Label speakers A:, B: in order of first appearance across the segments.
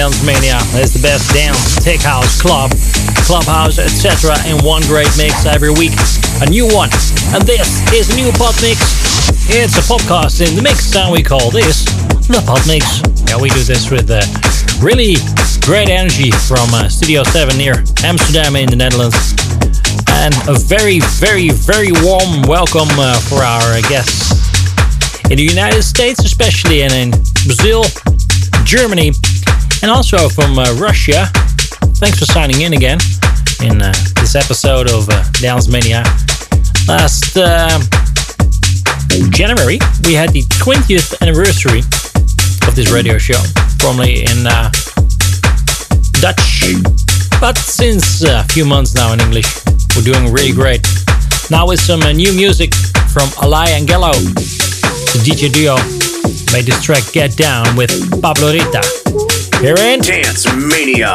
A: Dance Mania. It's the best dance, tech house, club, clubhouse, etc. in one great mix every week. A new one. And this is a new pod mix. It's a podcast in the mix, and we call this the pod mix. Yeah, we do this with uh, really great energy from uh, Studio 7 near Amsterdam in the Netherlands. And a very, very, very warm welcome uh, for our guests in the United States, especially, and in Brazil, Germany, and also from uh, Russia. Thanks for signing in again in uh, this episode of uh, Dance Mania. Last uh, January, we had the 20th anniversary of this radio show, formerly in uh, Dutch, but since a few months now in English, we're doing really great. Now with some uh, new music from Alai Angelo the DJ duo made this track Get Down with Pablo Rita. Here in
B: Dance Mania.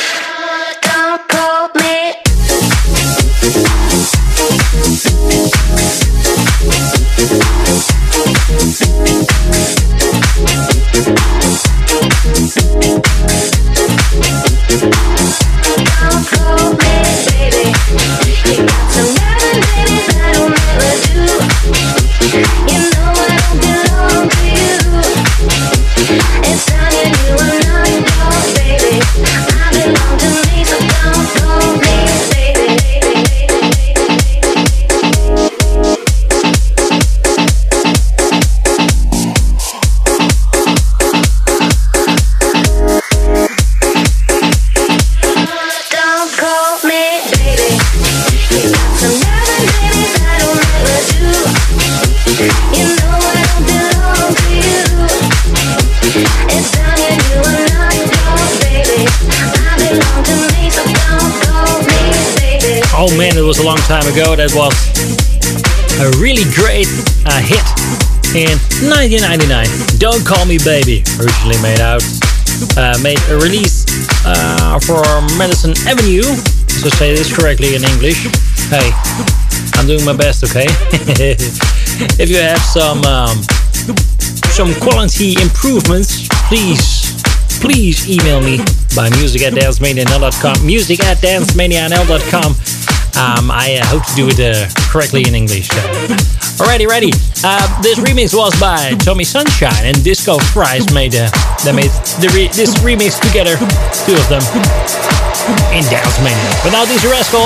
C: Oh man, it was a long
A: time ago. That was a really great uh, hit in 1999. Don't Call Me Baby, originally made out, uh, made a release uh, for Madison Avenue. So say this correctly in English. Hey, I'm doing my best, okay? if you have some um, some quality improvements, please please email me by music at dancemania.com. Music at dancemania.com. Um, I uh, hope to do it uh, correctly in English. Alrighty, ready. Uh, this remix was by Tommy Sunshine and Disco Fries made uh, they made the re this remix together, two of them in Dance Mania. Without these rascal.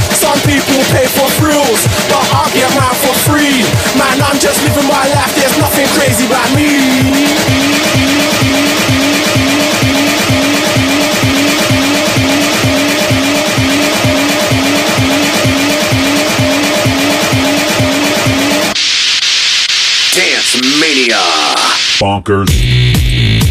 D: Some people pay for thrills, but I get mine for free. Man, I'm just living my life, there's nothing crazy about me.
C: Dance Mania.
E: Bonkers.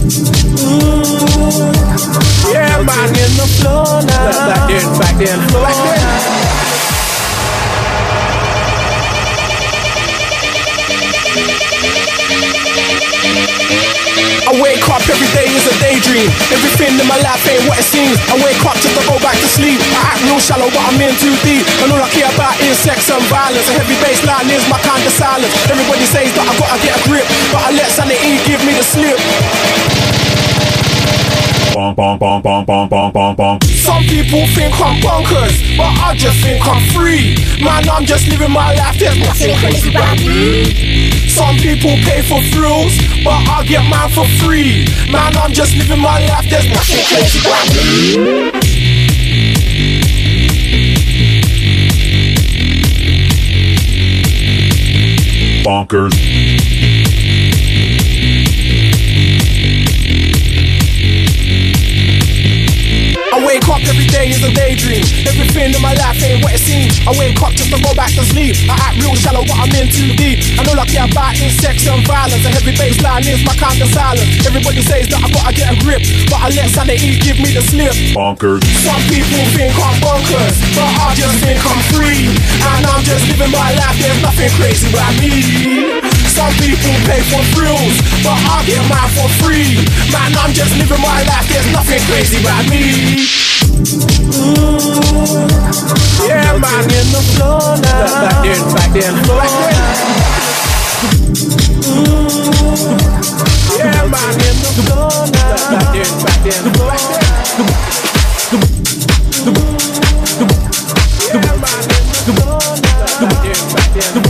D: Mm, yeah, man, in the floor now. Back then, back then, back then. I wake up every day is a daydream. Everything in my life ain't what it seems. I wake up just to go back to sleep. I act real shallow, but I'm in too deep. And all I care about is sex and violence. A heavy baseline is my kind of silence. Everybody says that I gotta get a grip, but I let sanity give me the slip.
E: Bonk, bonk, bonk, bonk, bonk, bonk, bonk, bonk.
D: Some people think I'm bonkers, but I just think I'm free. Man, I'm just living my life, there's nothing crazy about me. Some people pay for thrills, but I get mine for free. Man, I'm just living my life, there's nothing crazy about me.
E: Bonkers.
D: Wake up every day is a daydream. Everything in my life ain't what it seems. I wake up just to go back to sleep. I act real shallow, but I'm in too deep. I care about is sex and violence. A heavy baseline is my kind of silence. Everybody says that I gotta get a grip, but I let sanity give me the slip.
E: Bonkers.
D: Some people think I'm bonkers, but I just think I'm free. And I'm just living my life, there's nothing crazy about me. Some people pay for thrills, but I get mine for free. Man, I'm just living my life, there's nothing crazy about me. Mm, yeah, man, in the floor now. Back then, back then, back then. Mm, yeah, man, in the floor now. Back then, back then, back then. Yeah, man, in the floor now. Back then, back then,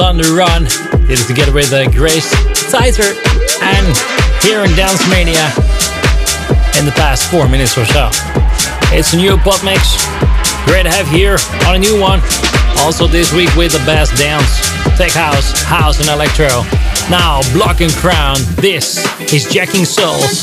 F: on
G: the Run, did it together with uh, Grace Tighter and here in Dance Mania in the past four minutes or so. It's a new pop mix. Great to have here on a new one. Also this week with the best dance, tech house, house and electro. Now, Block and Crown, this is Jacking Souls.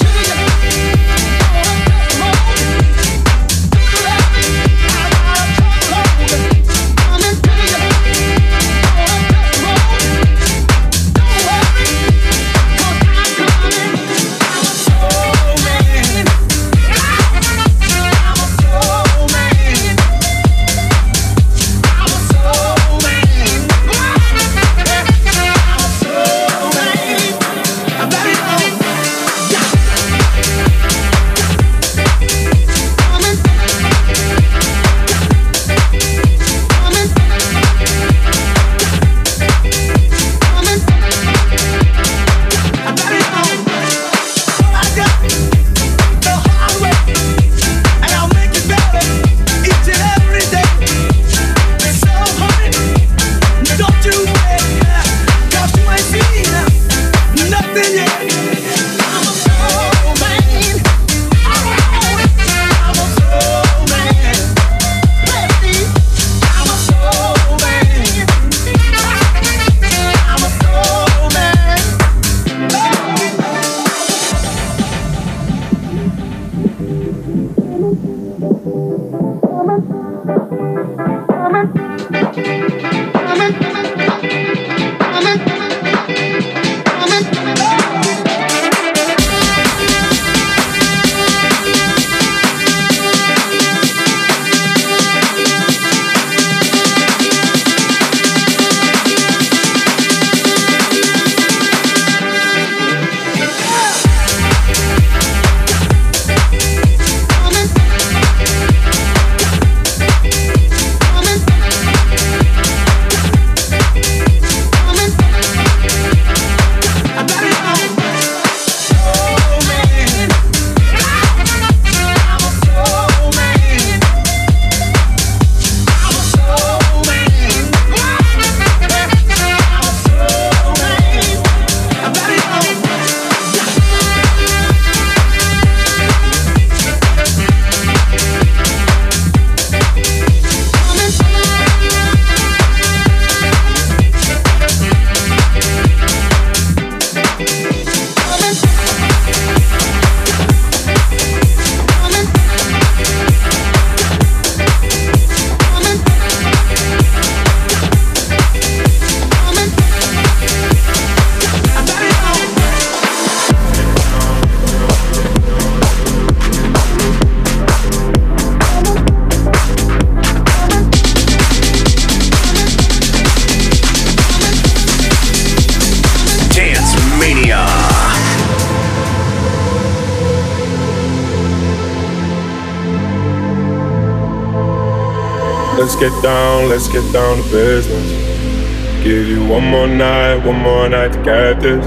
H: Let's get down to business. Give you one more night, one more night to get this.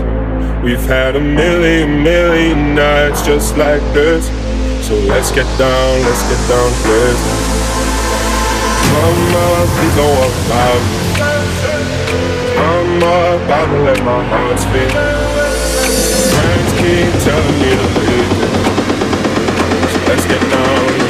H: We've had a million, million nights just like this. So let's get down, let's get down to business. Mama, please don't walk. I'm about to let my heart speak. Friends keep telling me to leave. So let's get down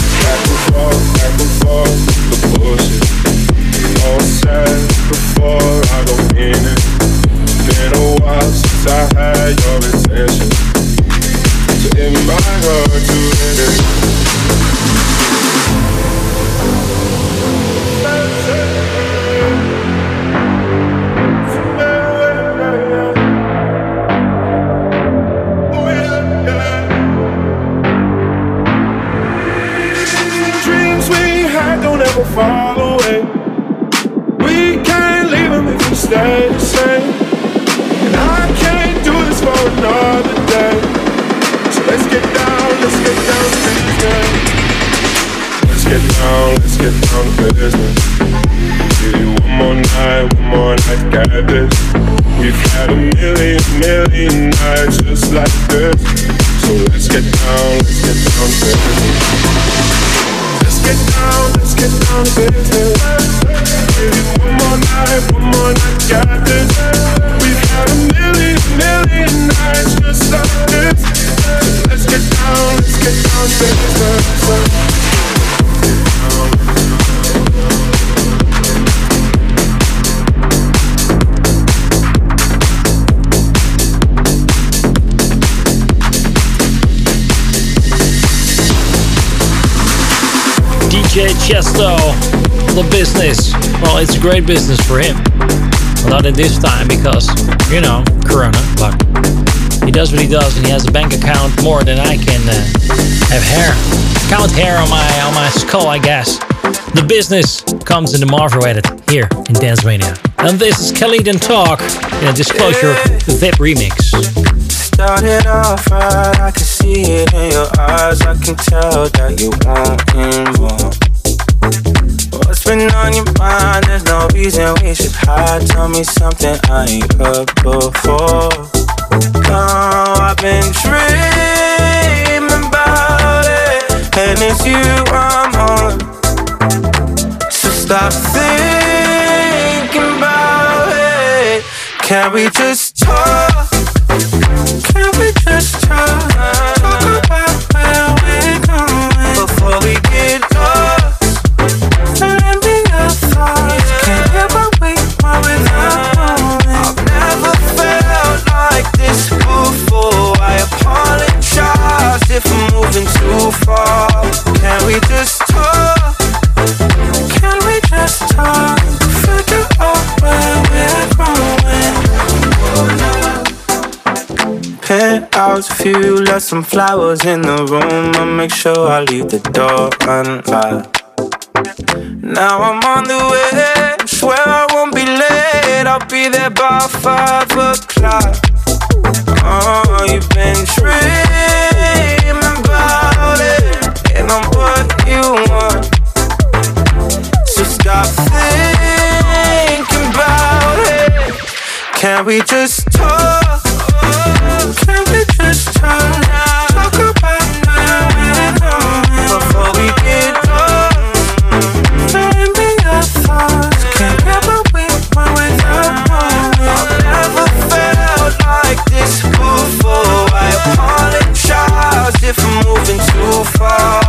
H: Your attention. So it might hurt to never down, let's get down to business. Give you one more night, one more night, got this. We've had a million, million nights just like this. So let's get down, let's get down to business. Let's get down, let's get down to business. Give you one more night, one more night, got this. We've had a million, million nights just like this. Let's get down,
A: DJ Tiësto, the business. Well, it's a great business for him. Not at this time because, you know, Corona, but he does what he does and he has a bank account more than I can uh, have hair. Count hair on my on my skull, I guess. The business comes in the Marvel edit here in Dance Mania. And this is Khalid and Talk in a Disclosure VIP remix.
I: started off right, I can see it in your eyes. I can tell that you want more. What's been on your mind? There's no reason we should hide. Tell me something I ain't heard before. No, I've been dreaming about it, and it's you I'm on. So stop thinking about it. Can we just talk? Can we just? Talk if I'm moving too far. Can we just talk? Can we just talk? Figure out where we're going. Penthouse view, left some flowers in the room. I'll make sure I leave the door unlocked. Now I'm on the way. Swear I won't be late. I'll be there by five o'clock. Oh, you've been it, and I'm what you want. So stop it. Can we just talk? Far.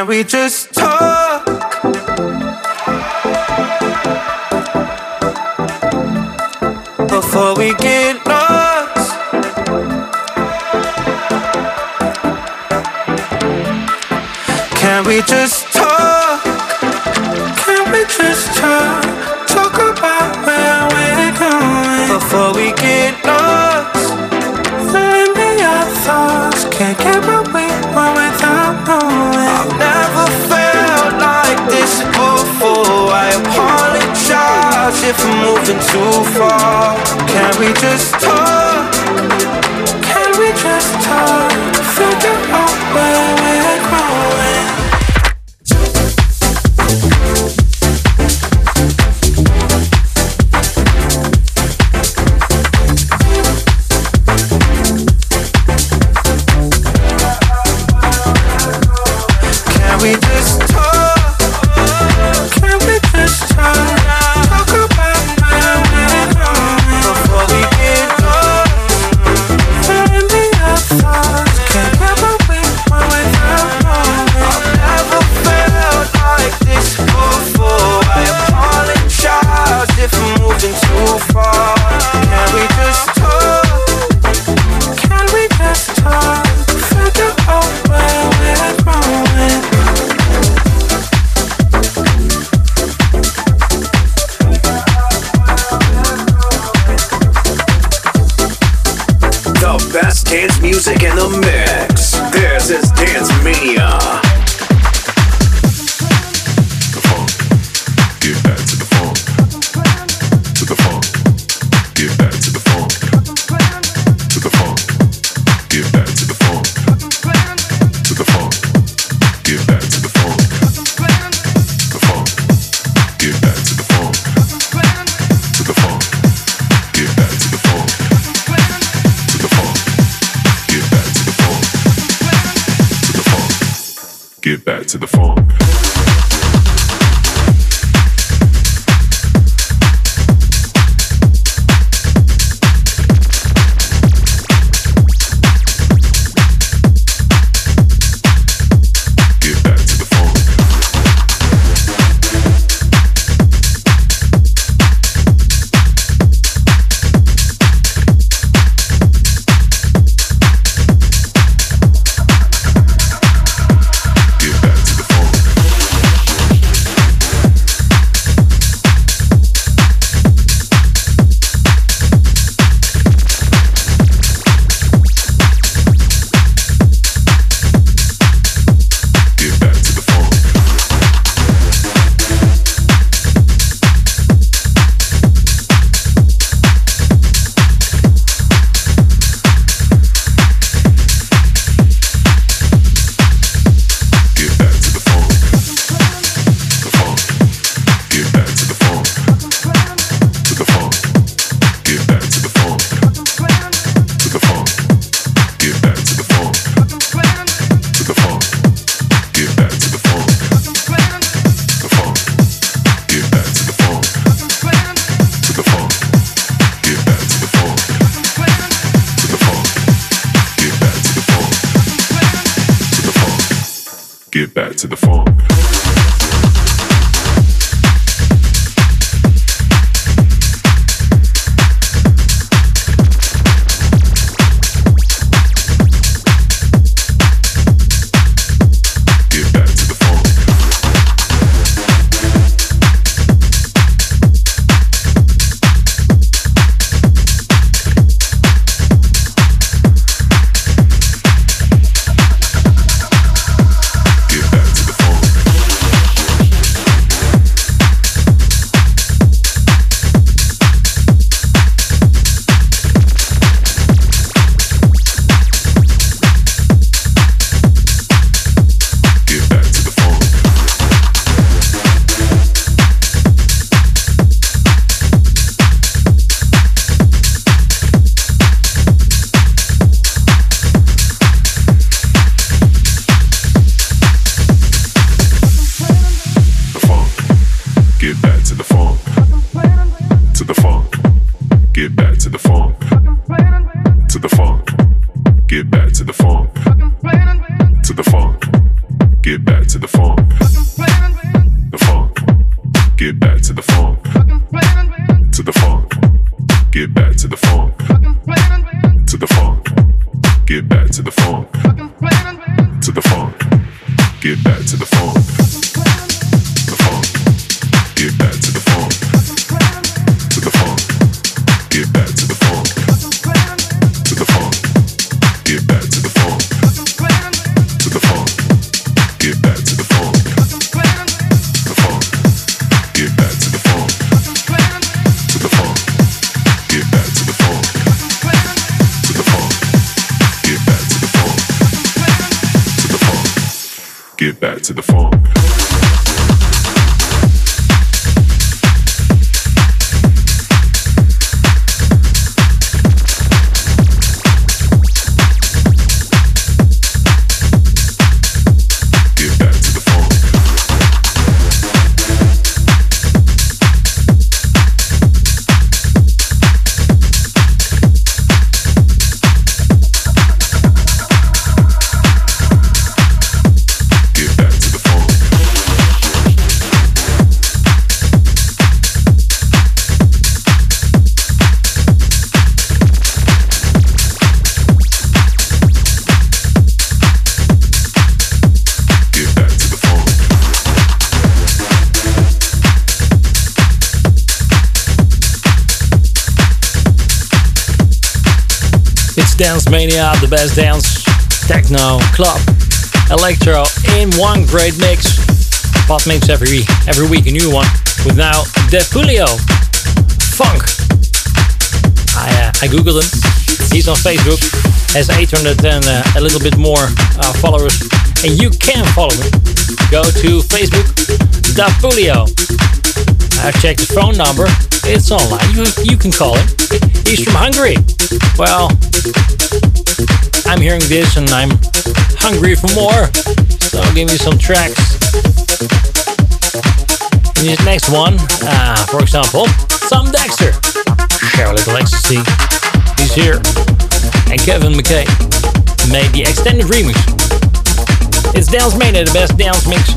I: Can we just talk? Before we get lost. Can we just talk? Can we just talk? Talk about where we're going before we get Moving too far. Can we just talk?
E: To the funk. Back to the funk.
A: Mania, the best dance, techno, club, electro in one great mix. Pop mix every every week a new one with now Depulio Funk. I uh, I googled him. He's on Facebook, has 800 and uh, a little bit more uh, followers, and you can follow him. Go to Facebook, Depulio. I've checked his phone number. It's online. You you can call him. He's from Hungary. Well, I'm hearing this and I'm hungry for more. So I'll give me some tracks. In this next one, uh, for example, Sam Dexter. Little ecstasy. He's here. And Kevin McKay made the extended remix. It's Dance Mania, the best dance mix.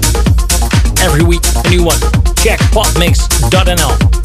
A: Every week, a new one. Check popmix.nl.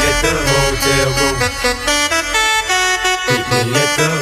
I: at the hotel room.
A: Me at the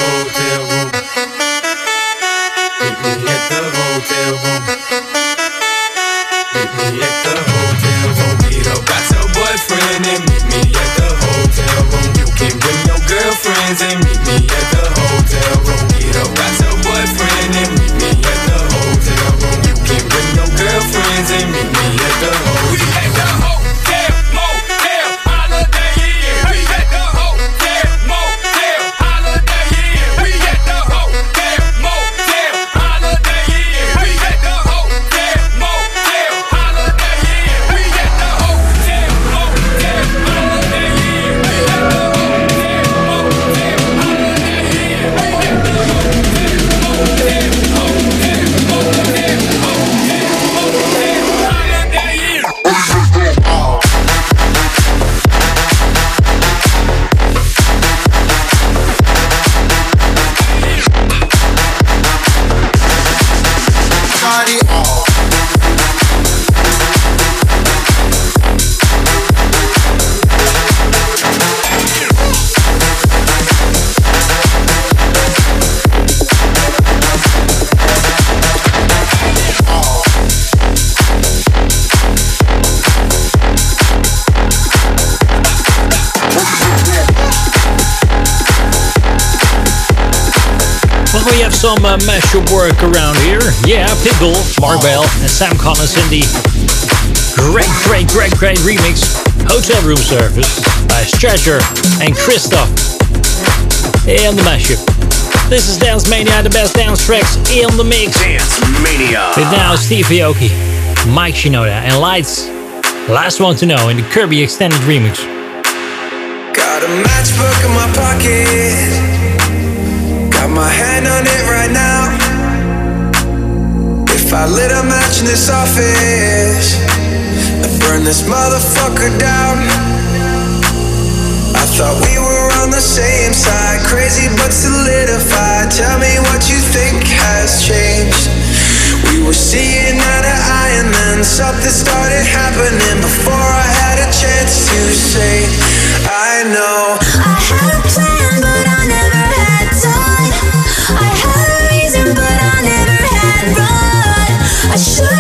A: work around here. Yeah, Pitbull, Mark Bell, and Sam Collins in the great, great, great, great remix Hotel Room Service by Stretcher and Christoph in the mashup. This is Dance Mania, the best dance tracks in the mix.
J: Dance Mania.
A: With now Steve Aoki, Mike Shinoda, and Lights. Last one to know in the Kirby extended remix.
K: Got a matchbook in my pocket Got my hand on it right now. I lit a match in this office, I'd burn this motherfucker down. I thought we were on the same side, crazy but solidified. Tell me what you think has changed. We were seeing eye to eye, and then something started happening before I had a chance to say, I know.
B: I had a I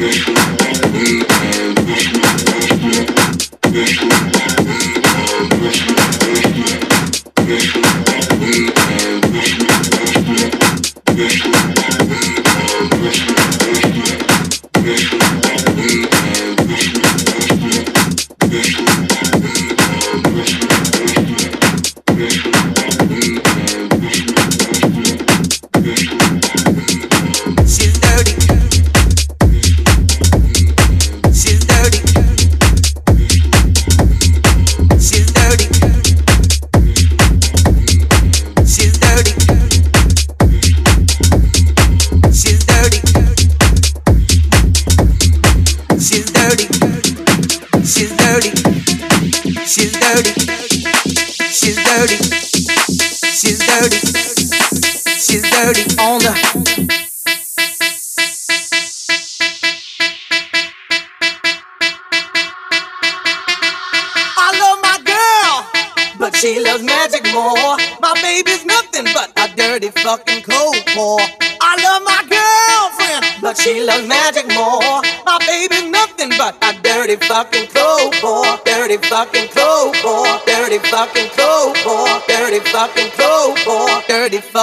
B: Congratulations.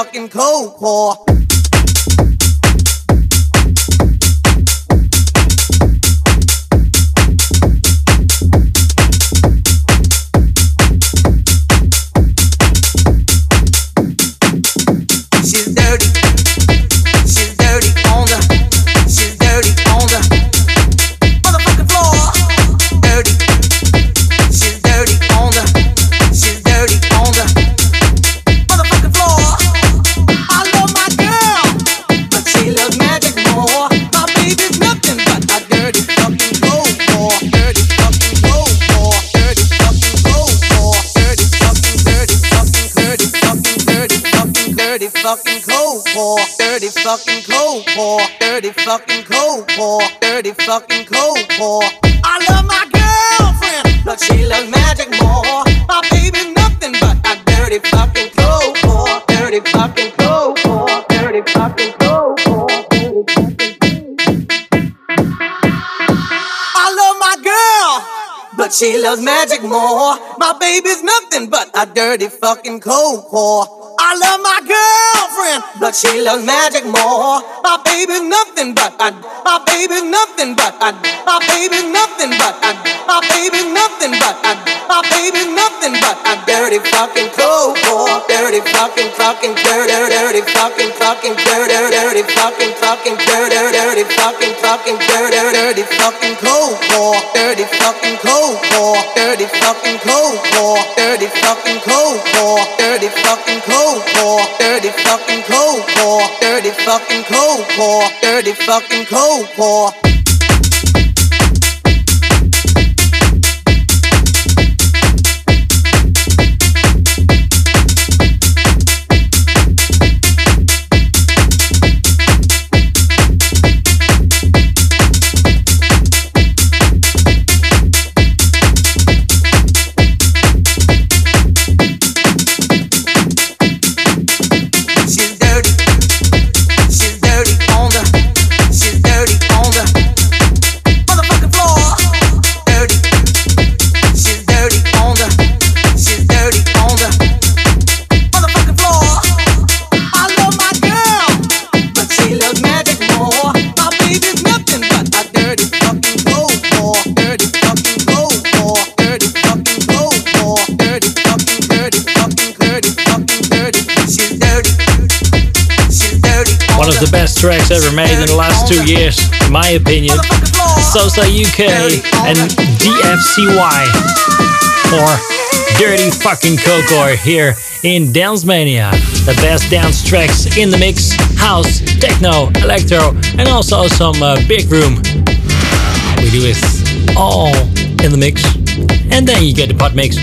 B: Fucking cold core. She loves magic more. My baby nothing but a dirty fucking cobor, dirty fucking cobor, dirty fucking cob I love
L: my girl, but
M: she loves magic more. My baby's nothing but a dirty fucking cold core.
B: I love my girlfriend, but she loves magic more. My baby's nothing but a, my baby's nothing but a, my baby's nothing but a, my baby's nothing but a, my baby's nothing but a dirty fucking cold war. Dirty fucking fucking dirty dirty fucking fucking dirty dirty fucking fucking dirty dirty fucking fucking dirty dirty fucking cold war. Dirty fucking cold war. Dirty fucking cold war. Dirty fucking cold war. Dirty fucking cold Dirty fucking cold war. Dirty fucking cold war. Dirty fucking cold war. My
A: opinion. Sosa UK and DFCY for Dirty Fucking Coco here in Dance Mania. The best dance tracks in the mix house, techno, electro, and also some uh, big room. We do it all in the mix. And then you get the pop mix.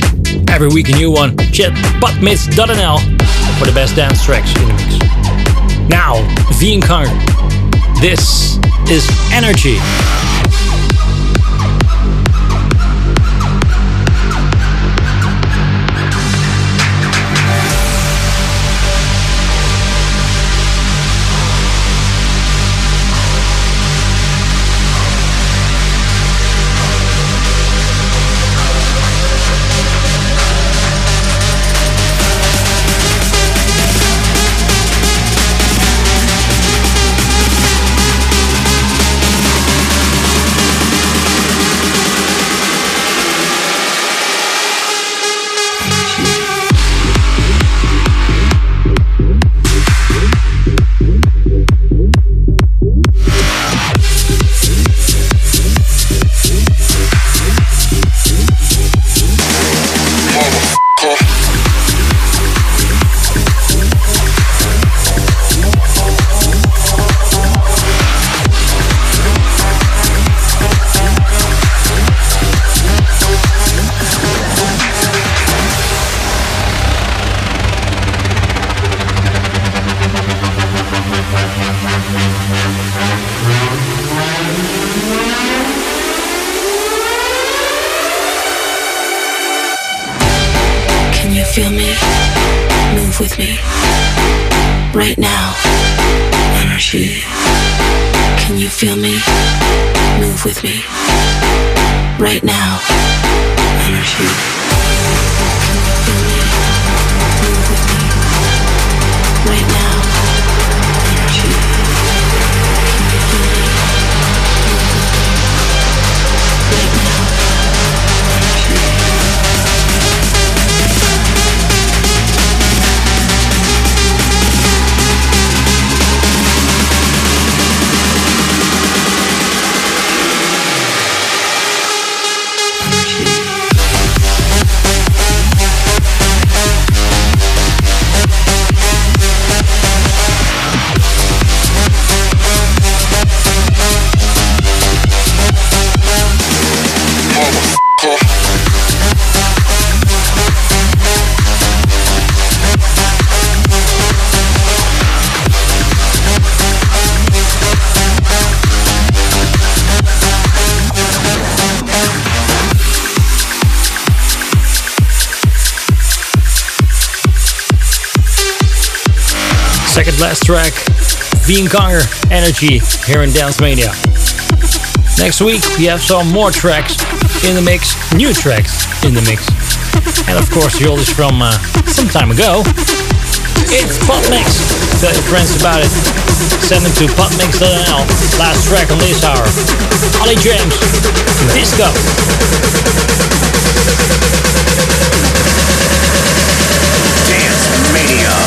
A: Every week a new one. Check popmix.nl for the best dance tracks in the mix. Now, V Kong. This is Energy. second last track, Bean Conger, Energy, here in Dance Mania. Next week, we have some more tracks in the mix, new tracks in the mix. And of course, the oldest from uh, some time ago. It's PopMix. Tell your friends about it. Send them to popmix.nl. Last track on this hour. Ollie James, Disco.
C: Radio.